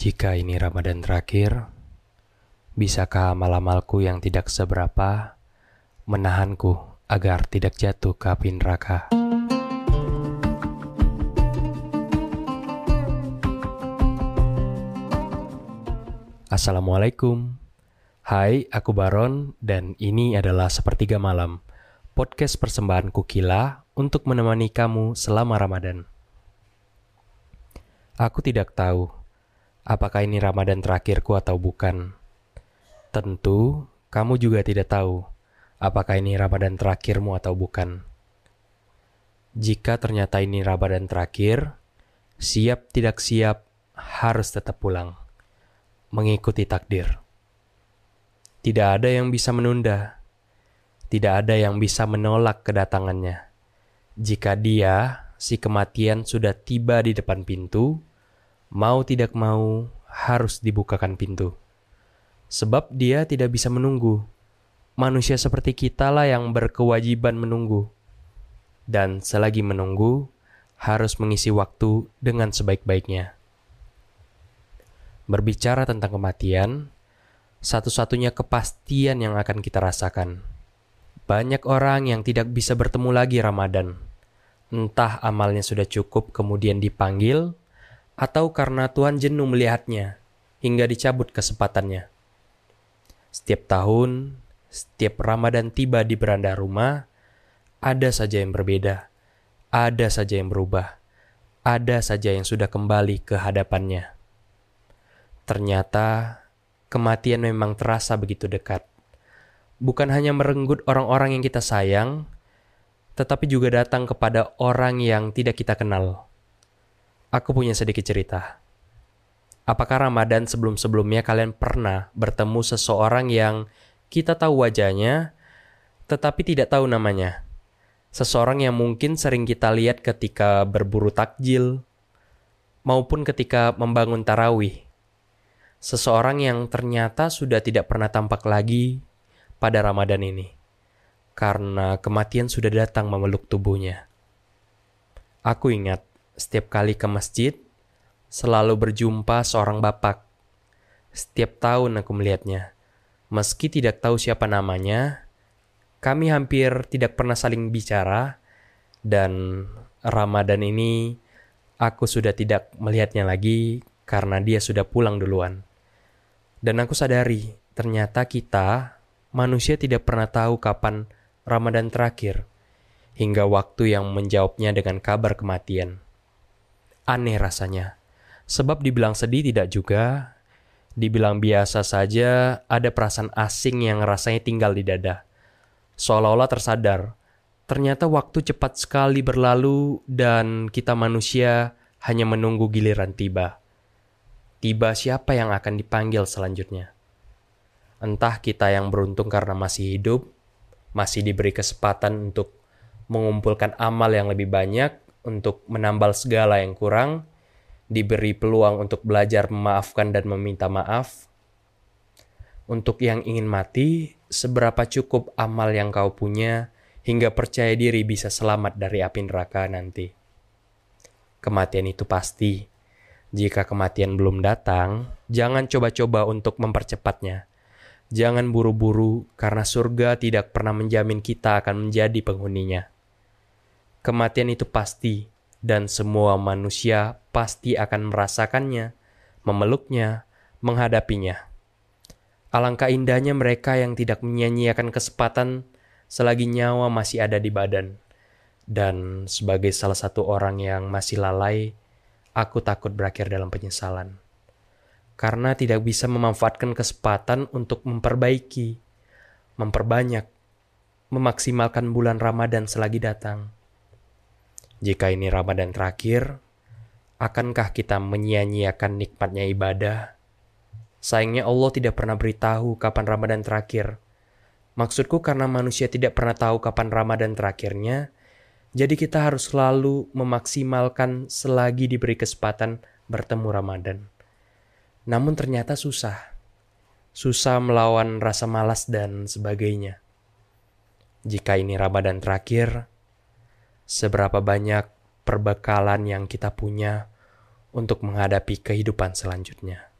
Jika ini Ramadan terakhir, bisakah amal-amalku yang tidak seberapa menahanku agar tidak jatuh ke api neraka? Assalamualaikum. Hai, aku Baron dan ini adalah Sepertiga Malam, podcast persembahan Kukila untuk menemani kamu selama Ramadan. Aku tidak tahu apakah ini Ramadan terakhirku atau bukan. Tentu, kamu juga tidak tahu apakah ini Ramadan terakhirmu atau bukan. Jika ternyata ini Ramadan terakhir, siap tidak siap harus tetap pulang, mengikuti takdir. Tidak ada yang bisa menunda, tidak ada yang bisa menolak kedatangannya. Jika dia, si kematian, sudah tiba di depan pintu, mau tidak mau harus dibukakan pintu. Sebab dia tidak bisa menunggu. Manusia seperti kita lah yang berkewajiban menunggu. Dan selagi menunggu, harus mengisi waktu dengan sebaik-baiknya. Berbicara tentang kematian, satu-satunya kepastian yang akan kita rasakan. Banyak orang yang tidak bisa bertemu lagi Ramadan. Entah amalnya sudah cukup kemudian dipanggil, atau karena Tuhan jenuh melihatnya hingga dicabut kesempatannya. Setiap tahun, setiap Ramadan tiba di beranda rumah, ada saja yang berbeda, ada saja yang berubah, ada saja yang sudah kembali ke hadapannya. Ternyata kematian memang terasa begitu dekat. Bukan hanya merenggut orang-orang yang kita sayang, tetapi juga datang kepada orang yang tidak kita kenal Aku punya sedikit cerita. Apakah Ramadan sebelum-sebelumnya kalian pernah bertemu seseorang yang kita tahu wajahnya, tetapi tidak tahu namanya? Seseorang yang mungkin sering kita lihat ketika berburu takjil, maupun ketika membangun tarawih. Seseorang yang ternyata sudah tidak pernah tampak lagi pada Ramadan ini, karena kematian sudah datang memeluk tubuhnya. Aku ingat setiap kali ke masjid, selalu berjumpa seorang bapak. Setiap tahun aku melihatnya. Meski tidak tahu siapa namanya, kami hampir tidak pernah saling bicara, dan Ramadan ini aku sudah tidak melihatnya lagi karena dia sudah pulang duluan. Dan aku sadari, ternyata kita, manusia tidak pernah tahu kapan Ramadan terakhir, hingga waktu yang menjawabnya dengan kabar kematian. Aneh rasanya. Sebab dibilang sedih tidak juga, dibilang biasa saja, ada perasaan asing yang rasanya tinggal di dada. Seolah-olah tersadar, ternyata waktu cepat sekali berlalu dan kita manusia hanya menunggu giliran tiba. Tiba siapa yang akan dipanggil selanjutnya? Entah kita yang beruntung karena masih hidup, masih diberi kesempatan untuk mengumpulkan amal yang lebih banyak, untuk menambal segala yang kurang, diberi peluang untuk belajar memaafkan dan meminta maaf. Untuk yang ingin mati, seberapa cukup amal yang kau punya hingga percaya diri bisa selamat dari api neraka nanti. Kematian itu pasti. Jika kematian belum datang, jangan coba-coba untuk mempercepatnya. Jangan buru-buru, karena surga tidak pernah menjamin kita akan menjadi penghuninya. Kematian itu pasti, dan semua manusia pasti akan merasakannya, memeluknya, menghadapinya. Alangkah indahnya mereka yang tidak menyia-nyiakan kesempatan selagi nyawa masih ada di badan. Dan sebagai salah satu orang yang masih lalai, aku takut berakhir dalam penyesalan. Karena tidak bisa memanfaatkan kesempatan untuk memperbaiki, memperbanyak, memaksimalkan bulan Ramadan selagi datang jika ini Ramadan terakhir, akankah kita menyia-nyiakan nikmatnya ibadah? Sayangnya Allah tidak pernah beritahu kapan Ramadan terakhir. Maksudku karena manusia tidak pernah tahu kapan Ramadan terakhirnya, jadi kita harus selalu memaksimalkan selagi diberi kesempatan bertemu Ramadan. Namun ternyata susah. Susah melawan rasa malas dan sebagainya. Jika ini Ramadan terakhir, seberapa banyak perbekalan yang kita punya untuk menghadapi kehidupan selanjutnya.